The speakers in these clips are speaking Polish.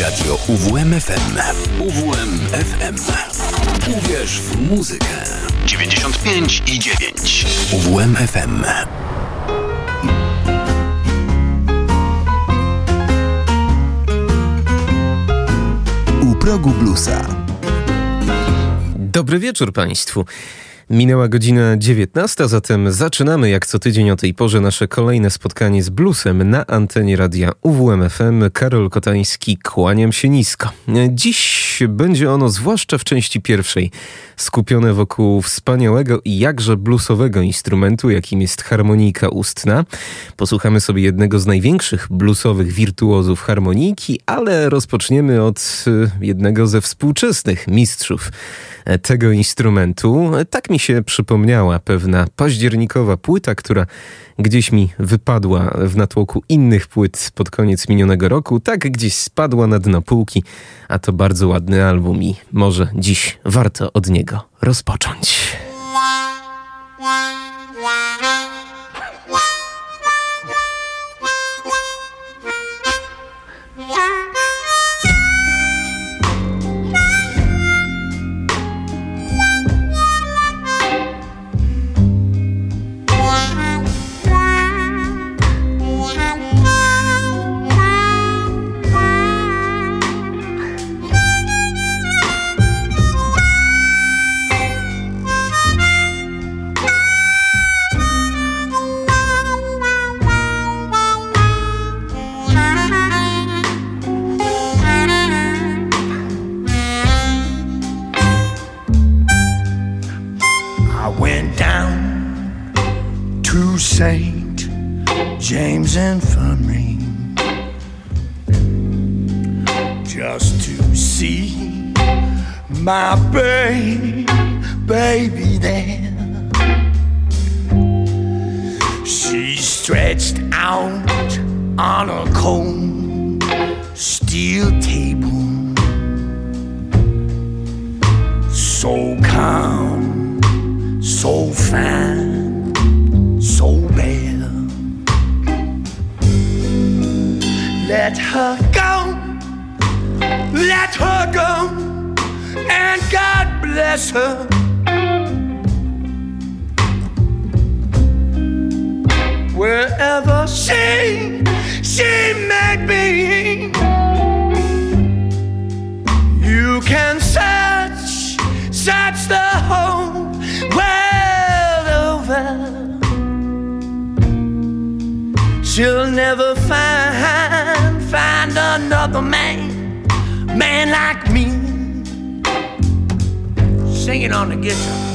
Radio UWMFM. UWMFM. Uwierz w muzykę. 95 i 9. UWMFM. U progu bluesa. Dobry wieczór Państwu. Minęła godzina 19, zatem zaczynamy jak co tydzień o tej porze nasze kolejne spotkanie z bluesem na antenie radia UWMFM. Karol Kotański, kłaniam się nisko. Dziś będzie ono zwłaszcza w części pierwszej skupione wokół wspaniałego i jakże bluesowego instrumentu, jakim jest harmonika ustna. Posłuchamy sobie jednego z największych bluesowych wirtuozów harmoniki, ale rozpoczniemy od jednego ze współczesnych mistrzów tego instrumentu. Tak mi się przypomniała pewna październikowa płyta, która gdzieś mi wypadła w natłoku innych płyt pod koniec minionego roku. Tak gdzieś spadła na dno półki, a to bardzo ładny album i może dziś warto od niego rozpocząć. My baby, baby there. She stretched out on a cold steel table, so calm, so fine, Let her go, let her go and God bless her. Wherever she, she may be, you can search, search the whole world over. She'll never find, find another man, man like me singing on the guitar.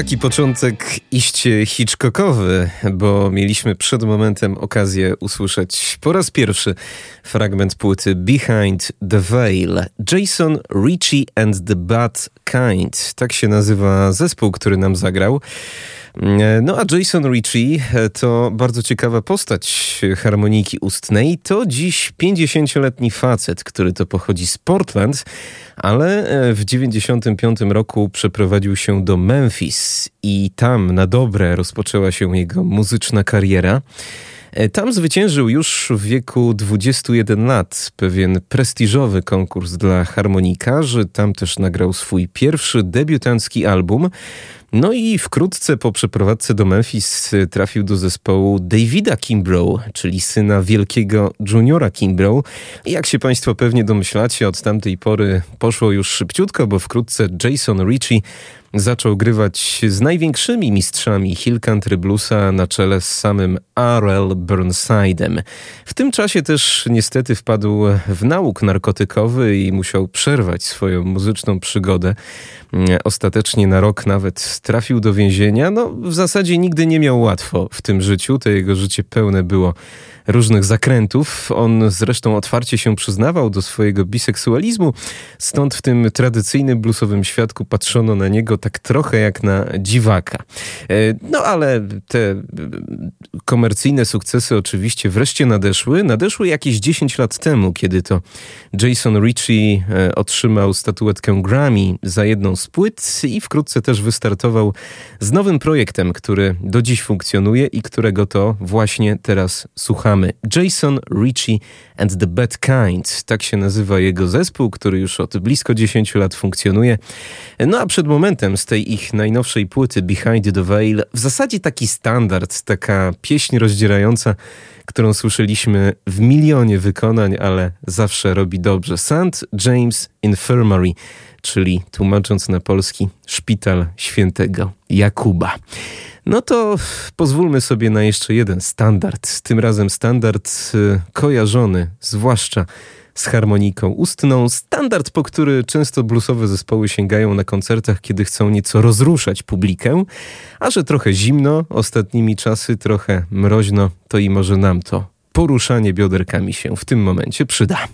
Taki początek iście Hitchcockowy, bo mieliśmy przed momentem okazję usłyszeć po raz pierwszy fragment płyty Behind the Veil. Jason Ritchie and the Bad Kind. Tak się nazywa zespół, który nam zagrał. No a Jason Ritchie to bardzo ciekawa postać harmoniki ustnej. To dziś 50-letni facet, który to pochodzi z Portland, ale w 95 roku przeprowadził się do Memphis i tam na dobre rozpoczęła się jego muzyczna kariera. Tam zwyciężył już w wieku 21 lat pewien prestiżowy konkurs dla harmonikarzy. Tam też nagrał swój pierwszy debiutancki album. No i wkrótce po przeprowadzce do Memphis trafił do zespołu Davida Kimbrough, czyli syna wielkiego juniora Kimbrough. Jak się Państwo pewnie domyślacie, od tamtej pory poszło już szybciutko, bo wkrótce Jason Ritchie zaczął grywać z największymi mistrzami Hill Country Bluesa na czele z samym R.L. Burnside'em. W tym czasie też niestety wpadł w nauk narkotykowy i musiał przerwać swoją muzyczną przygodę. Ostatecznie na rok nawet trafił do więzienia. No, w zasadzie nigdy nie miał łatwo w tym życiu. To jego życie pełne było różnych zakrętów. On zresztą otwarcie się przyznawał do swojego biseksualizmu, stąd w tym tradycyjnym bluesowym świadku patrzono na niego tak trochę jak na dziwaka. E, no ale te komercyjne sukcesy oczywiście wreszcie nadeszły. Nadeszły jakieś 10 lat temu, kiedy to Jason Ritchie e, otrzymał statuetkę Grammy za jedną z płyt i wkrótce też wystartował z nowym projektem, który do dziś funkcjonuje i którego to właśnie teraz słuchamy. Jason Ritchie and the Bad Kind. Tak się nazywa jego zespół, który już od blisko 10 lat funkcjonuje. No a przed momentem z tej ich najnowszej płyty Behind the Veil w zasadzie taki standard, taka pieśń rozdzierająca, którą słyszeliśmy w milionie wykonań, ale zawsze robi dobrze. St. James Infirmary, czyli tłumacząc na polski Szpital Świętego Jakuba. No to pozwólmy sobie na jeszcze jeden standard. Tym razem standard y, kojarzony, zwłaszcza z harmoniką ustną. Standard, po który często bluesowe zespoły sięgają na koncertach, kiedy chcą nieco rozruszać publikę. A że trochę zimno, ostatnimi czasy trochę mroźno, to i może nam to poruszanie bioderkami się w tym momencie przyda.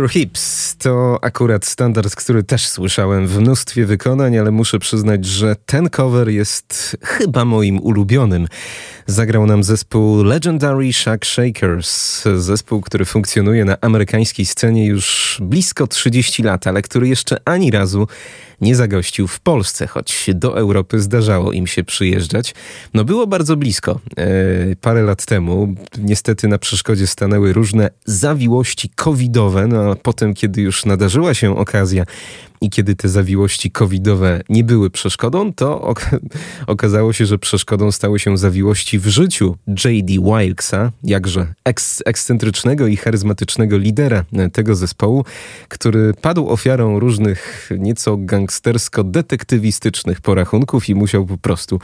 Your Hips to akurat standard, który też słyszałem w mnóstwie wykonań, ale muszę przyznać, że ten cover jest chyba moim ulubionym. Zagrał nam zespół Legendary Shack Shakers, zespół, który funkcjonuje na amerykańskiej scenie już blisko 30 lat, ale który jeszcze ani razu nie zagościł w Polsce, choć do Europy zdarzało im się przyjeżdżać. No było bardzo blisko. E, parę lat temu niestety na przeszkodzie stanęły różne zawiłości covidowe, no a potem, kiedy już nadarzyła się okazja i kiedy te zawiłości covidowe nie były przeszkodą, to ok okazało się, że przeszkodą stały się zawiłości w życiu J.D. Wilkesa, jakże eks ekscentrycznego i charyzmatycznego lidera tego zespołu, który padł ofiarą różnych nieco gangstersko-detektywistycznych porachunków i musiał po prostu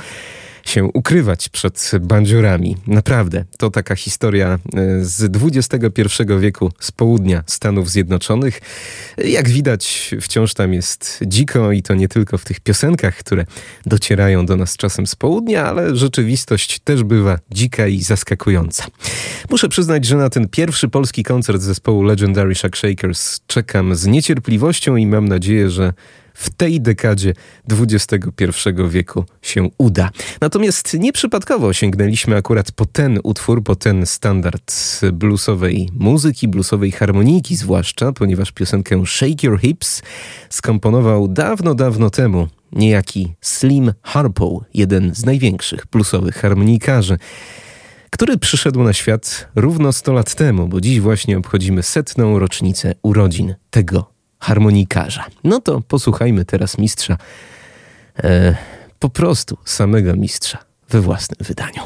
się ukrywać przed bandziorami. Naprawdę, to taka historia e, z XXI wieku z południa Stanów Zjednoczonych. Jak widać, wciąż tam jest dziko i to nie tylko w tych piosenkach, które docierają do nas czasem z południa, ale rzeczywistość też bywa dzika i zaskakująca. Muszę przyznać, że na ten pierwszy polski koncert zespołu Legendary Shack Shakers czekam z niecierpliwością i mam nadzieję, że w tej dekadzie XXI wieku się uda. Natomiast nieprzypadkowo sięgnęliśmy akurat po ten utwór, po ten standard bluesowej muzyki, bluesowej harmonijki zwłaszcza, ponieważ piosenkę Shake Your Hips skomponował dawno, dawno temu niejaki Slim Harpo, jeden z największych bluesowych harmonikarzy który przyszedł na świat równo 100 lat temu, bo dziś właśnie obchodzimy setną rocznicę urodzin tego harmonikarza. No to posłuchajmy teraz mistrza, e, po prostu samego mistrza we własnym wydaniu.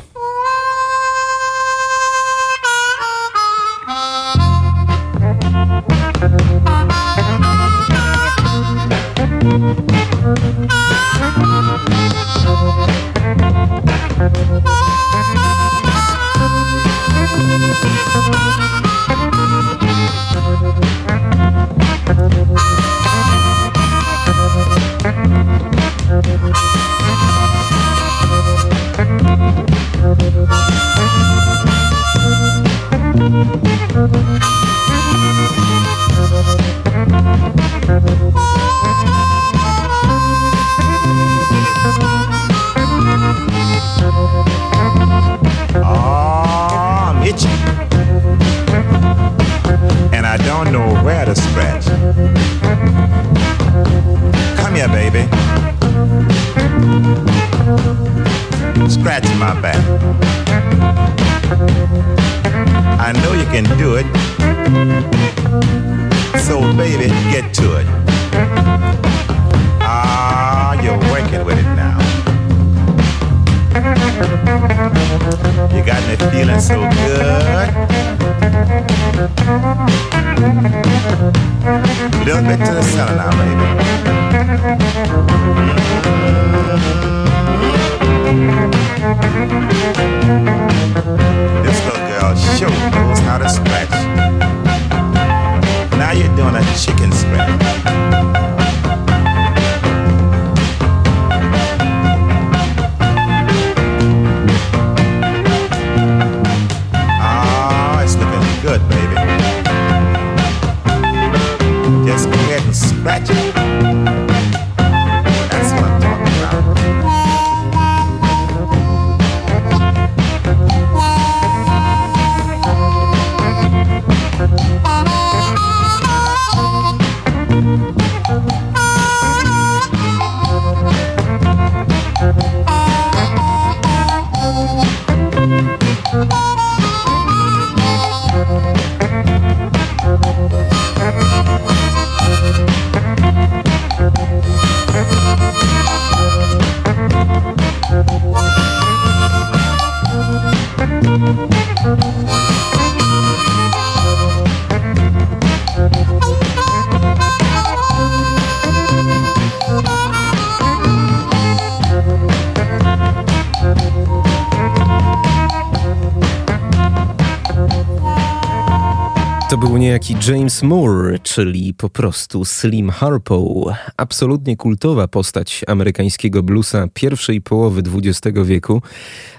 Niejaki James Moore, czyli po prostu Slim Harpo, absolutnie kultowa postać amerykańskiego bluesa pierwszej połowy XX wieku.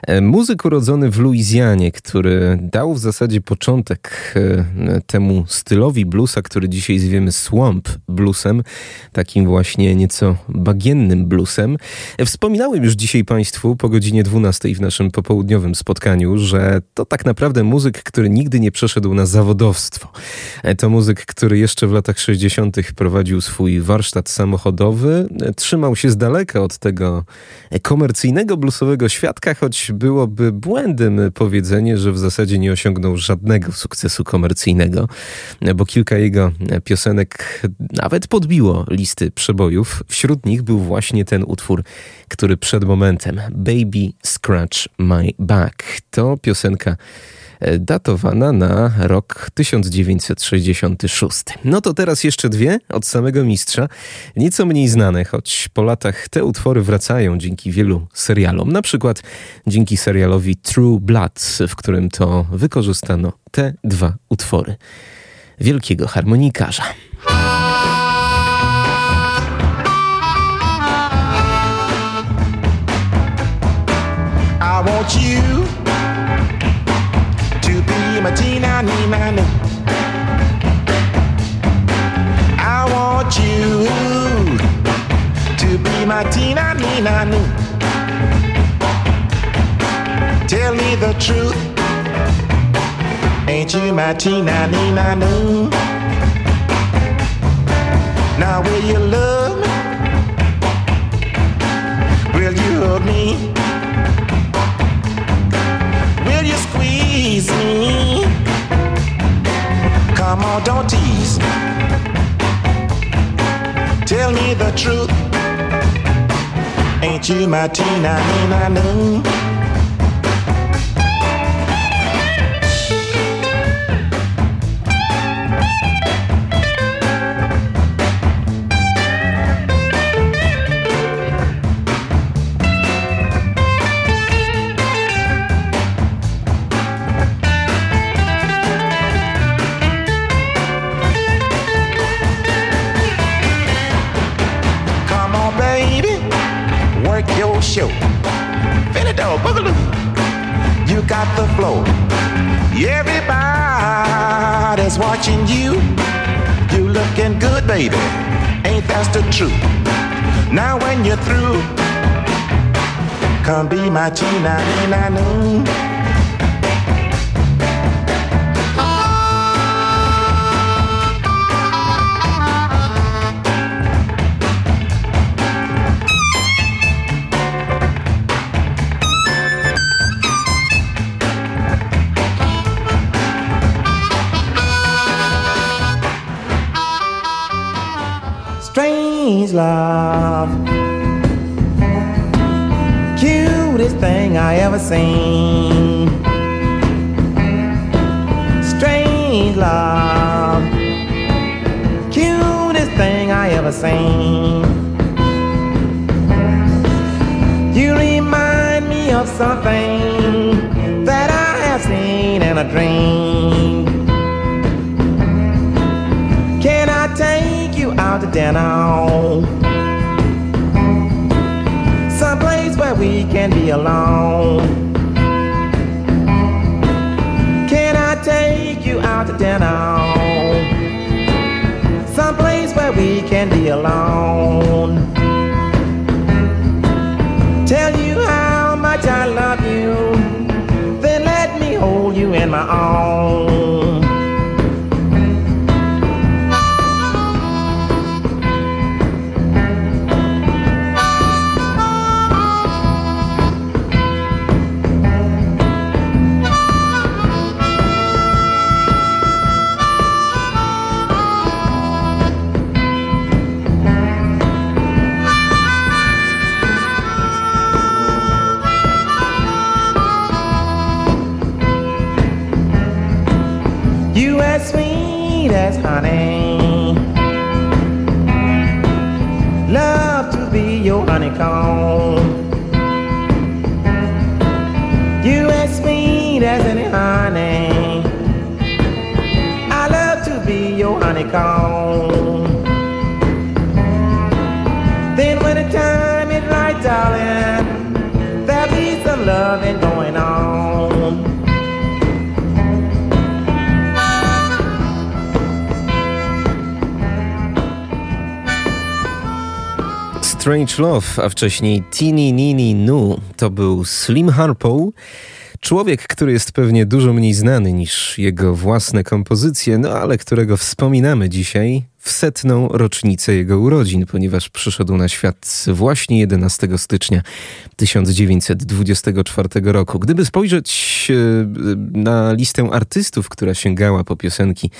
E, Muzyk urodzony w Luizjanie, który dał w zasadzie początek e, temu stylowi bluesa, który dzisiaj zwiemy swamp bluesem, takim właśnie nieco bagiennym bluesem. E, Wspominałem już dzisiaj Państwu po godzinie 12 w naszym popołudniowym spotkaniu, że to tak naprawdę muzyk, który nigdy nie przeszedł na zawodowstwo. E, To muzyk, który jeszcze w latach 60. prowadził swój warsztat samochodowy, e, trzymał się z daleka od tego e, komercyjnego bluesowego świadka, choć byłoby błędem powiedzenie, że w zasadzie nie osiągnął żadnego sukcesu komercyjnego, bo kilka jego piosenek nawet podbiło listy przebojów. Wśród nich był właśnie ten utwór, który przed momentem Baby Scratch My Back. To piosenka datowana na rok 1966. No to teraz jeszcze dwie od samego mistrza, nieco mniej znane, choć po latach te utwory wracają dzięki wielu serialom, na przykład dzięki serialowi True Blood, w którym to wykorzystano te dwa utwory wielkiego harmonikarza. I want you to be my Tina Nina Noo. I want you to be my Tina Nina Noo. Tell me the truth. Ain't you my Tina Nina Noo? Now will you love me? Will you hug me? Squeeze me? Come on, don't tease. me. Tell me the truth. Ain't you my Tina Nina Noo? Show. Finito, boogaloo. You got the flow. Everybody's watching you. You looking good, baby. Ain't that the truth? Now when you're through, come be my Tina Strange love. Cutest thing I ever seen. Strange love. Cutest thing I ever seen. You remind me of something that I have seen in a dream. Out to dinner. Someplace where we can be alone. Can I take you out to dinner? Someplace where we can be alone. Tell you how much I love you, then let me hold you in my arms. Strange Love, a wcześniej Teeny Nini Nu to był Slim Harpo. Człowiek, który jest pewnie dużo mniej znany niż jego własne kompozycje, no ale którego wspominamy dzisiaj w setną rocznicę jego urodzin, ponieważ przyszedł na świat właśnie 11 stycznia 1924 roku. Gdyby spojrzeć e, na listę artystów, która sięgała po piosenki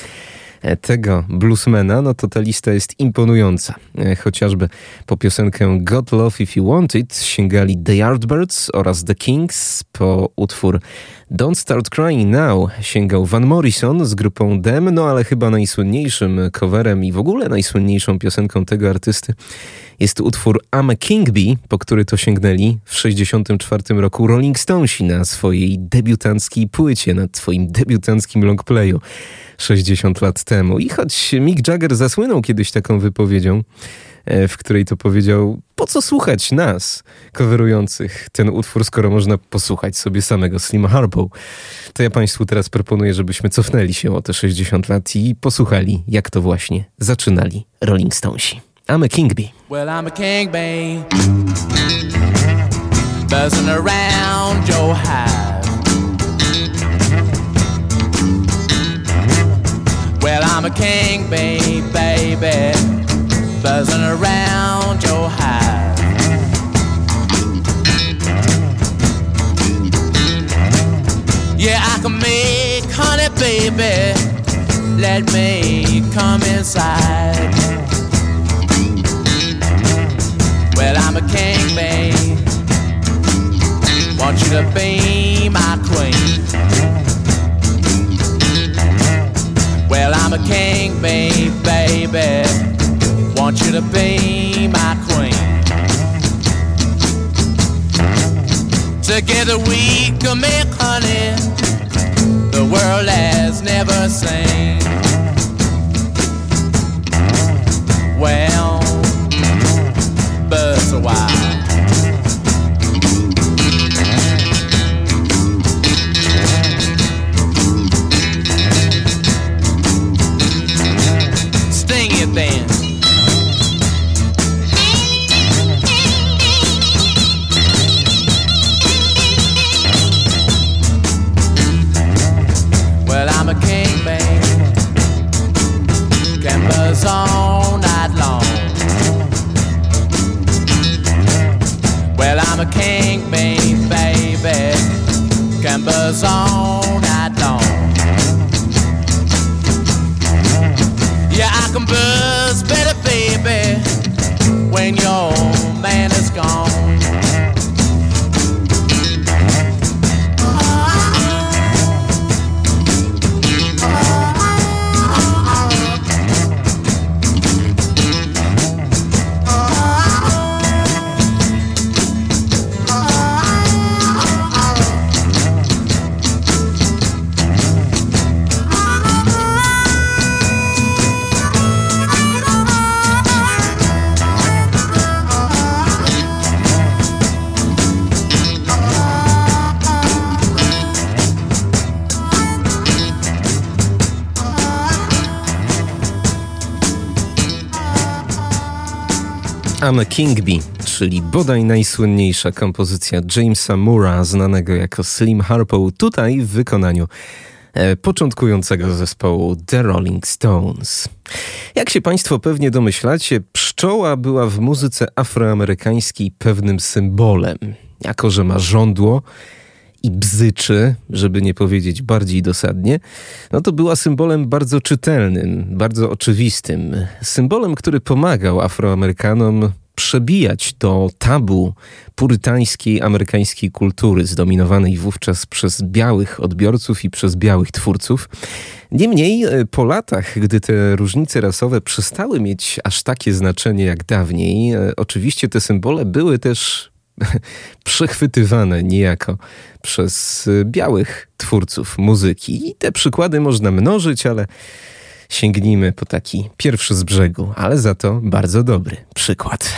tego bluesmana, no to ta lista jest imponująca. E, chociażby po piosenkę God Love If You Want It sięgali The Yardbirds oraz The Kings, po utwór Don't Start Crying Now sięgał Van Morrison z grupą Dem, no ale chyba najsłynniejszym coverem i w ogóle najsłynniejszą piosenką tego artysty jest utwór I'm a King Bee, po który to sięgnęli w 1964 roku Rolling Stonesi na swojej debiutanckiej płycie, na swoim debiutanckim longplayu 60 lat temu. I choć Mick Jagger zasłynął kiedyś taką wypowiedzią, e, w której to powiedział, po co słuchać nas, coverujących ten utwór, skoro można posłuchać sobie samego Slima Harpo. To ja Państwu teraz proponuję, żebyśmy cofnęli się o te 60 lat i posłuchali, jak to właśnie zaczynali Rolling Stonesi. I'm a king bee. Well, I'm a king bee. Buzzing around your hive. Well, I'm a king bee, baby. Buzzing around your hive. Yeah, I can make honey, baby. Let me come inside. Well, I'm a king, babe. Want you to be my queen. Well, I'm a king, babe, baby. Want you to be my queen. Together we can make honey the world has never seen. Well, a while. members on. A King Bee, czyli bodaj najsłynniejsza kompozycja Jamesa Moora, znanego jako Slim Harpo, tutaj w wykonaniu e, początkującego zespołu The Rolling Stones. Jak się Państwo pewnie domyślacie, pszczoła była w muzyce afroamerykańskiej pewnym symbolem. Jako, że ma żądło, i bzyczy, żeby nie powiedzieć bardziej dosadnie, no to była symbolem bardzo czytelnym, bardzo oczywistym. Symbolem, który pomagał Afroamerykanom przebijać to tabu purytańskiej amerykańskiej kultury, zdominowanej wówczas przez białych odbiorców i przez białych twórców. Niemniej e, po latach, gdy te różnice rasowe przestały mieć aż takie znaczenie jak dawniej, e, oczywiście te symbole były też przechwytywane niejako przez białych twórców muzyki. I te przykłady można mnożyć, ale sięgnijmy po taki pierwszy z brzegu, ale za to bardzo dobry przykład.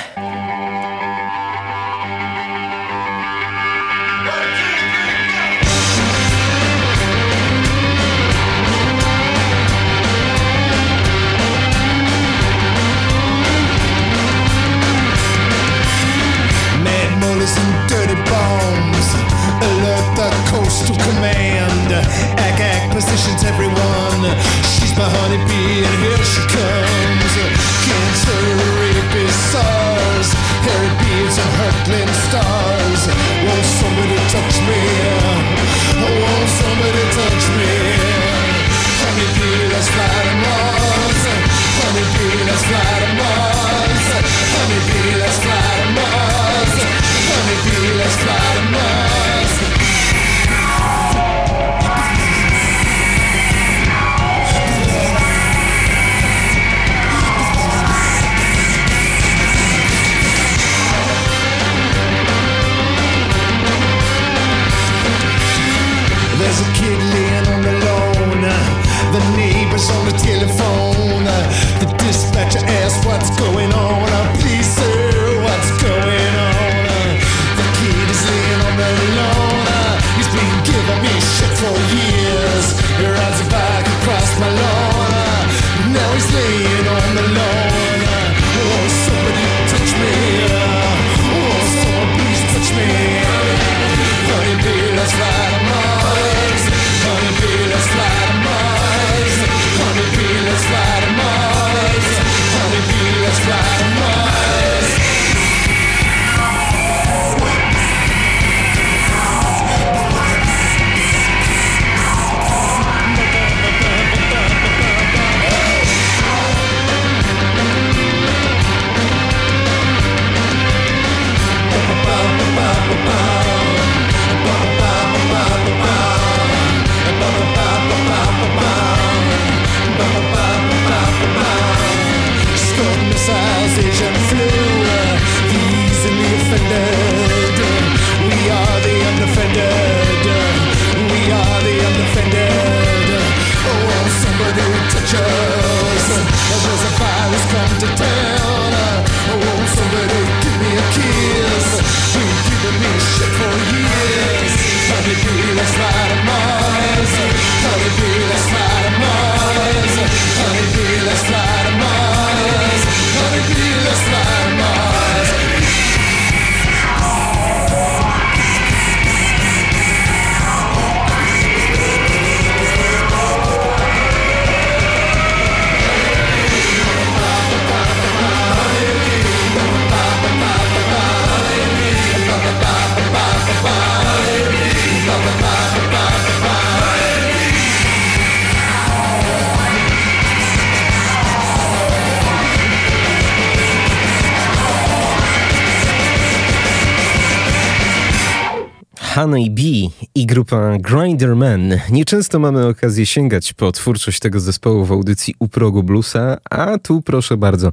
Honey Bee i grupa Grinderman. Nieczęsto mamy okazję sięgać po twórczość tego zespołu w audycji U progu bluesa, a tu proszę bardzo,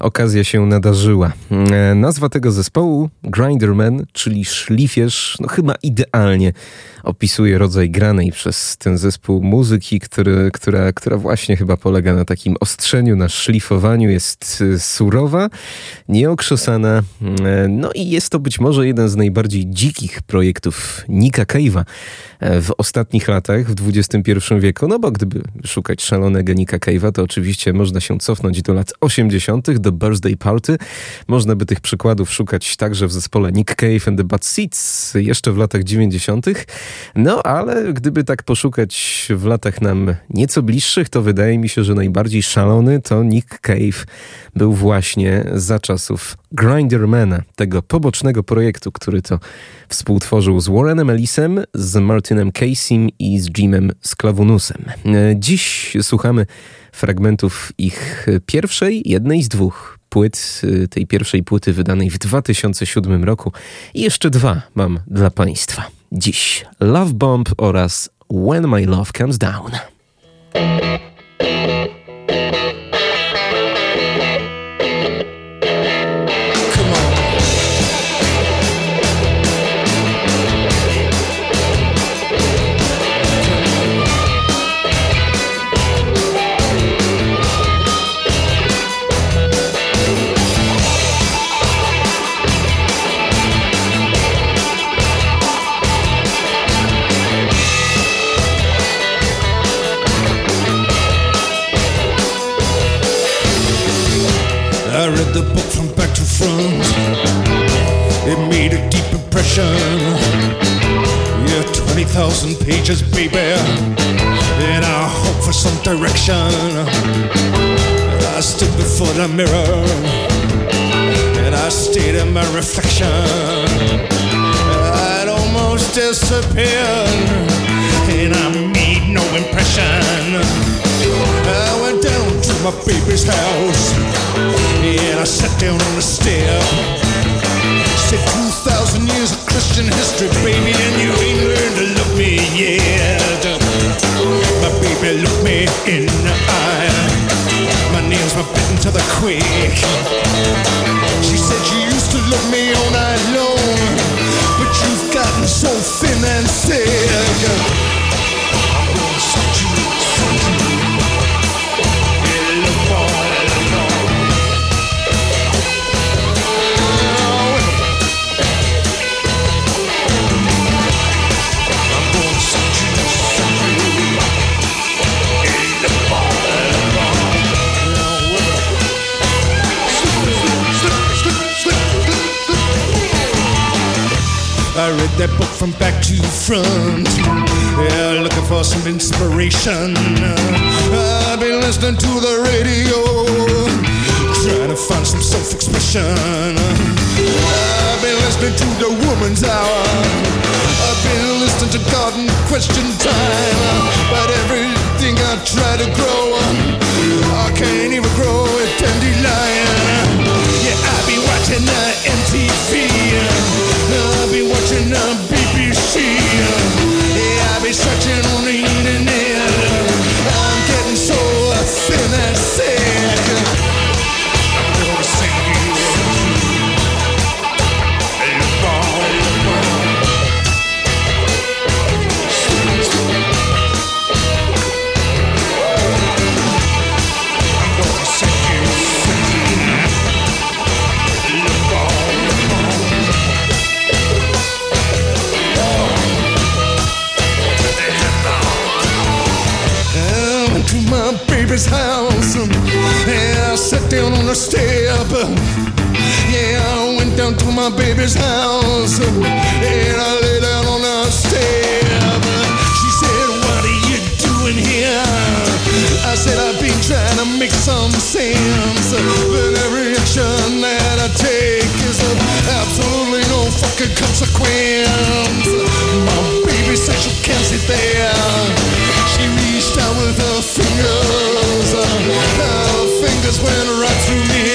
okazja się nadarzyła. E, Nazwa tego zespołu Grinderman, czyli szlifierz, no chyba idealnie opisuje rodzaj granej przez ten zespół muzyki, który, która, która właśnie chyba polega na takim ostrzeniu, na szlifowaniu, jest y, surowa, nieokrzesana, e, no i jest to być może jeden z najbardziej dzikich projektów Nika Cave'a e, w ostatnich latach, w XXI wieku, no bo gdyby szukać szalonego Nika Cave'a, to oczywiście można się cofnąć do lat 80., do Birthday Party. Można by tych przykładów szukać także w zespole Nick Cave and the Bad Seeds jeszcze w latach 90., no ale gdyby tak poszukać w latach nam nieco bliższych, to wydaje mi się, że najbardziej szalony to Nick Cave był właśnie za czasów Grindermana, tego pobocznego projektu, który to współtworzył z Warrenem Ellisem, z Martinem Caseym i z Jimem Sklavunusem. Dziś słuchamy fragmentów ich pierwszej, jednej z dwóch płyt, tej pierwszej płyty wydanej w 2007 roku. I jeszcze dwa mam dla Państwa. Dziś Love Bomb oraz When My Love Comes Down. Reflection. I'd almost disappeared. And I made no impression. I went down to my baby's house and I sat down on the step. Said 2,000 years of Christian history, baby, and you ain't learned to love me yet. My baby looked me in the eye. My were bitten to the quick. She said you used to love me all night long, that book from back to front. Yeah, looking for some inspiration. I've been listening to the radio, trying to find some self-expression. I've been listening to the woman's hour. I've been listening to garden question time. But everything I try to grow, I can't even grow a dandelion. Yeah, I've been watching the MTV. Watching them. My baby's house and I lay down on the step. She said, What are you doing here? I said, I've been trying to make some sense, but every action that I take is of absolutely no fucking consequence. My baby said she can't sit there. She reached out with her fingers. Her fingers went right through me.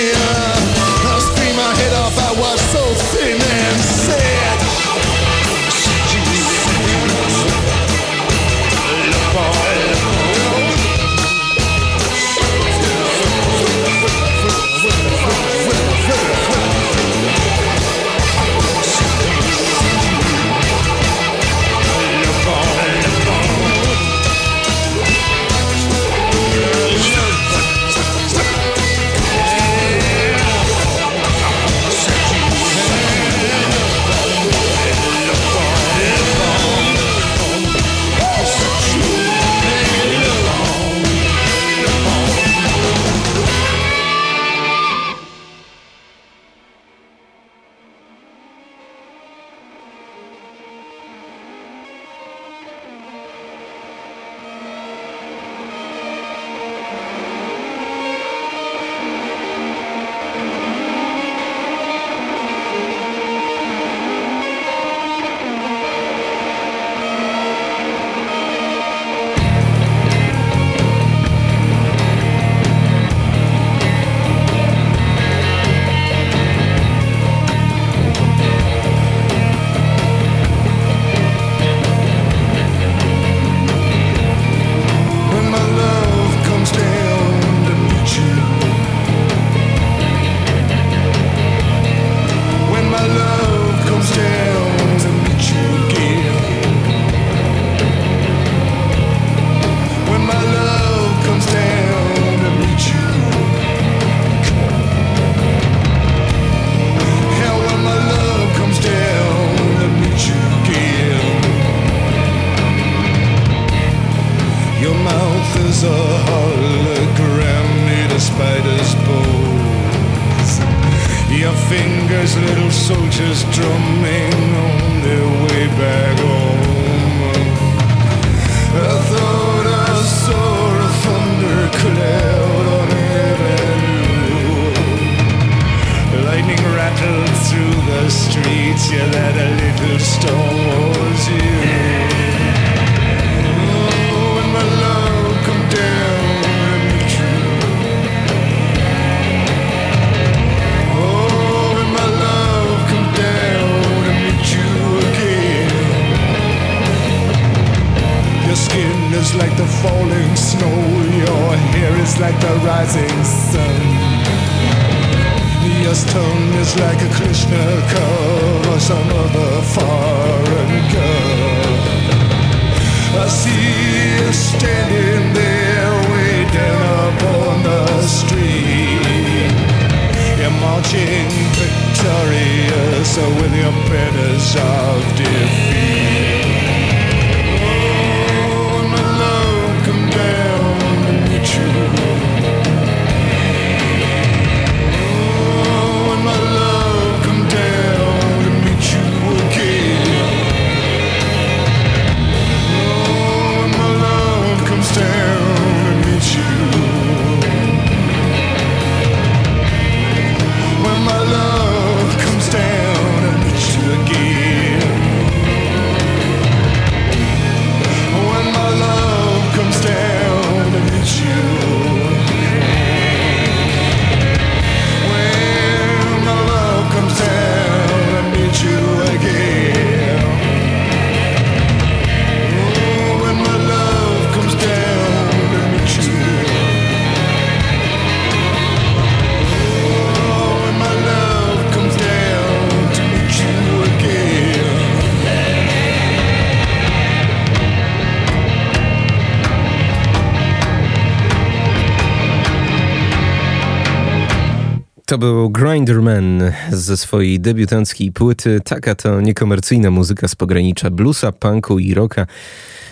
To był Grinderman ze swojej debiutanckiej płyty. Taka to niekomercyjna muzyka z pogranicza bluesa, punku i rocka,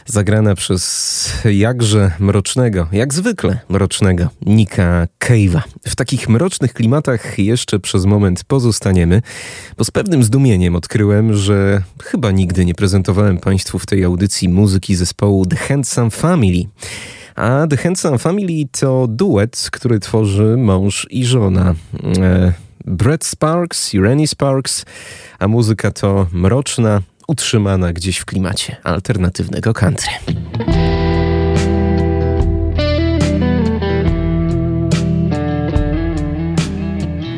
zagrana przez jakże mrocznego, jak zwykle mrocznego Nika Cave'a. W takich mrocznych klimatach jeszcze przez moment pozostaniemy, bo z pewnym zdumieniem odkryłem, że chyba nigdy nie prezentowałem Państwu w tej audycji muzyki zespołu The Handsome Family. A The Handsome Family to duet, który tworzy mąż i żona. E, Brett Sparks i Rennie Sparks, a muzyka to mroczna, utrzymana gdzieś w klimacie alternatywnego country.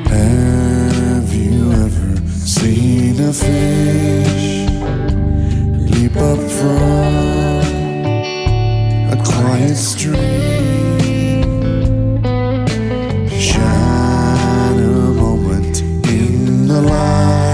Have you ever seen a fish leap up from quiet stream? Shine a moment in the light,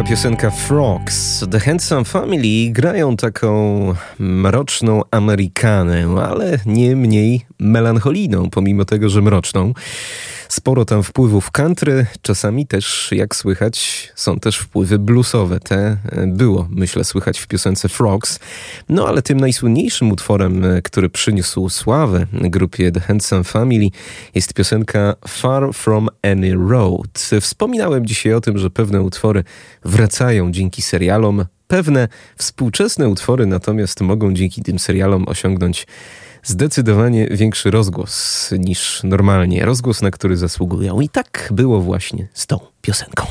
była piosenka Frogs. The Handsome Family grają taką mroczną Amerykanę, ale nie mniej melancholijną, pomimo tego, że mroczną. Sporo tam wpływów country, czasami też, jak słychać, są też wpływy bluesowe. Te e, było, myślę, słychać w piosence Frogs. No ale tym najsłynniejszym utworem, e, który przyniósł sławę grupie The Handsome Family jest piosenka Far From Any Road. Wspominałem dzisiaj o tym, że pewne utwory wracają dzięki serialom, pewne współczesne utwory natomiast mogą dzięki tym serialom osiągnąć zdecydowanie większy rozgłos niż normalnie. Rozgłos, na który zasługują. I tak było właśnie z tą piosenką.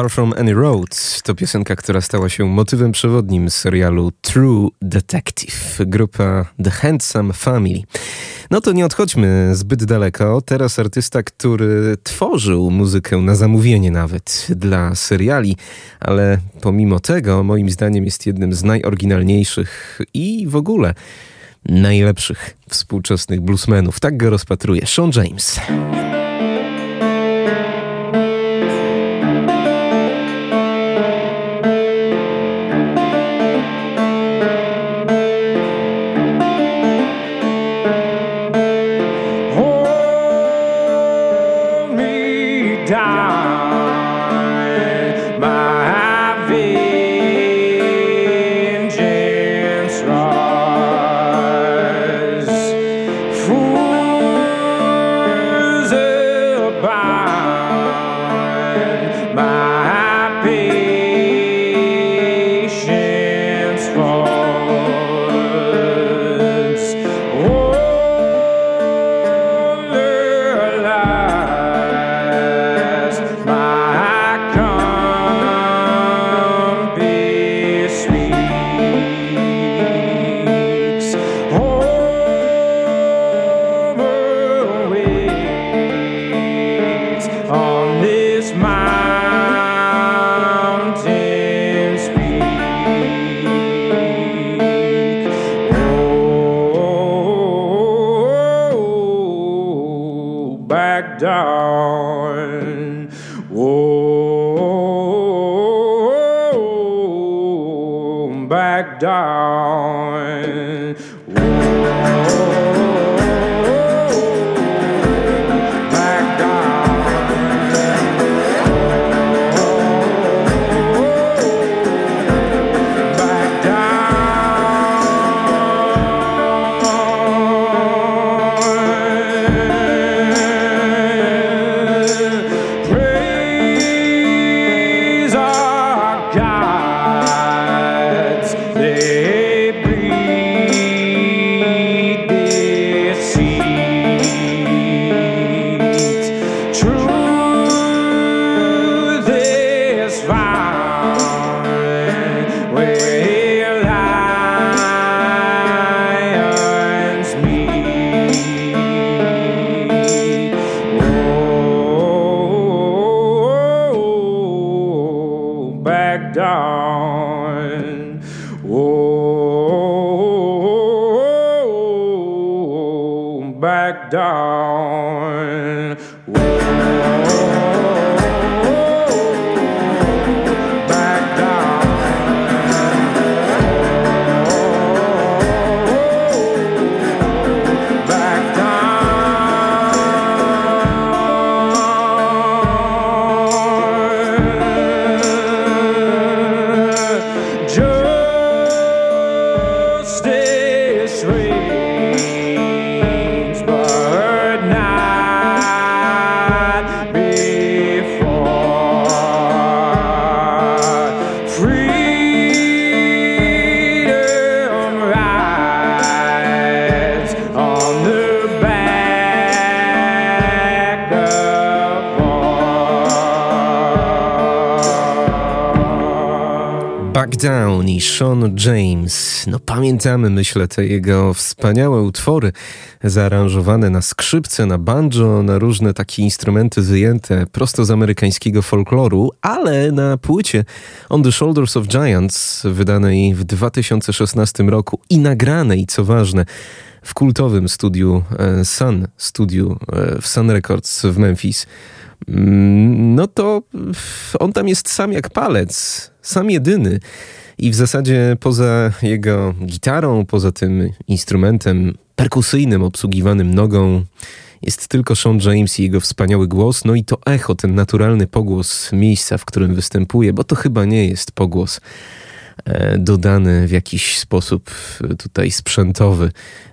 Far From Any Road to piosenka, która stała się motywem przewodnim serialu True Detective, grupa The Handsome Family. No to nie odchodźmy zbyt daleko. Teraz artysta, który tworzył muzykę na zamówienie nawet dla seriali, ale pomimo tego moim zdaniem jest jednym z najoryginalniejszych i w ogóle najlepszych współczesnych bluesmenów. Tak go rozpatruje Sean James. Down, Sean James. No pamiętamy, myślę, te jego wspaniałe utwory zaaranżowane na skrzypce, na banjo, na różne takie instrumenty wyjęte prosto z amerykańskiego folkloru, ale na płycie On the Shoulders of Giants, wydanej w 2016 roku i nagranej, co ważne, w kultowym studiu e, Sun, studiu e, w Sun Records w Memphis. Mm, no to pff, on tam jest sam jak palec, sam jedyny. I w zasadzie poza jego gitarą, poza tym instrumentem perkusyjnym obsługiwanym nogą, jest tylko Sean James i jego wspaniały głos, no i to echo, ten naturalny pogłos miejsca, w którym występuje, bo to chyba nie jest pogłos e, dodany w jakiś sposób e, tutaj sprzętowy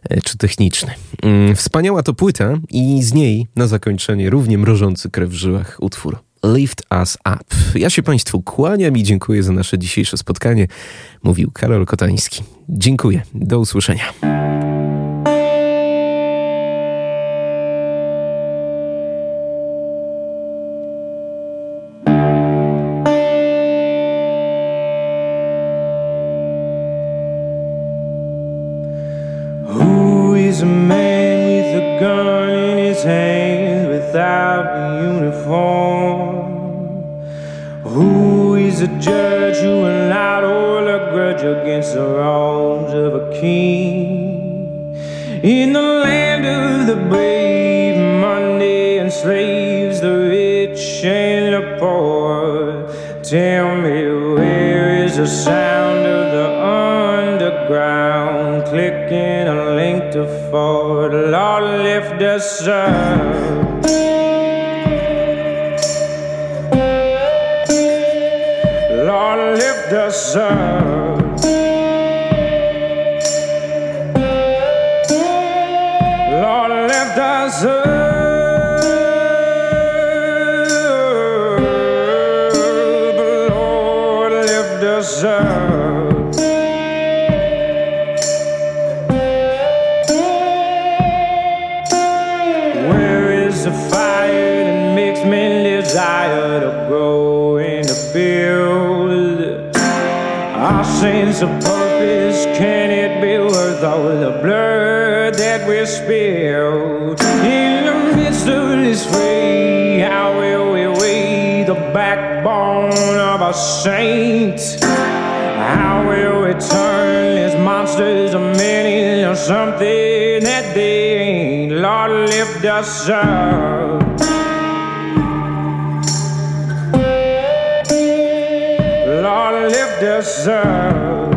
e, czy techniczny. Mm, Wspaniała to płyta i z niej na zakończenie równie mrożący krew w żyłach utwór. Lift Us Up. Ja się Państwu kłaniam i dziękuję za nasze dzisiejsze spotkanie, mówił Karol Kotański. Dziękuję, do usłyszenia. A judge who allowed all a grudge against the wrongs of a king? In the land of the brave, Monday enslaves the rich and the poor. Tell me where is the sound of the underground clicking a link to Ford? Lord, lift us up. Lift sense of purpose, can it be worth all the blood that we spilled? In the midst of this fray, how will we weigh the backbone of a saint? How will we turn these monsters of men or something that they ain't? Lord, lift us up. Deserve.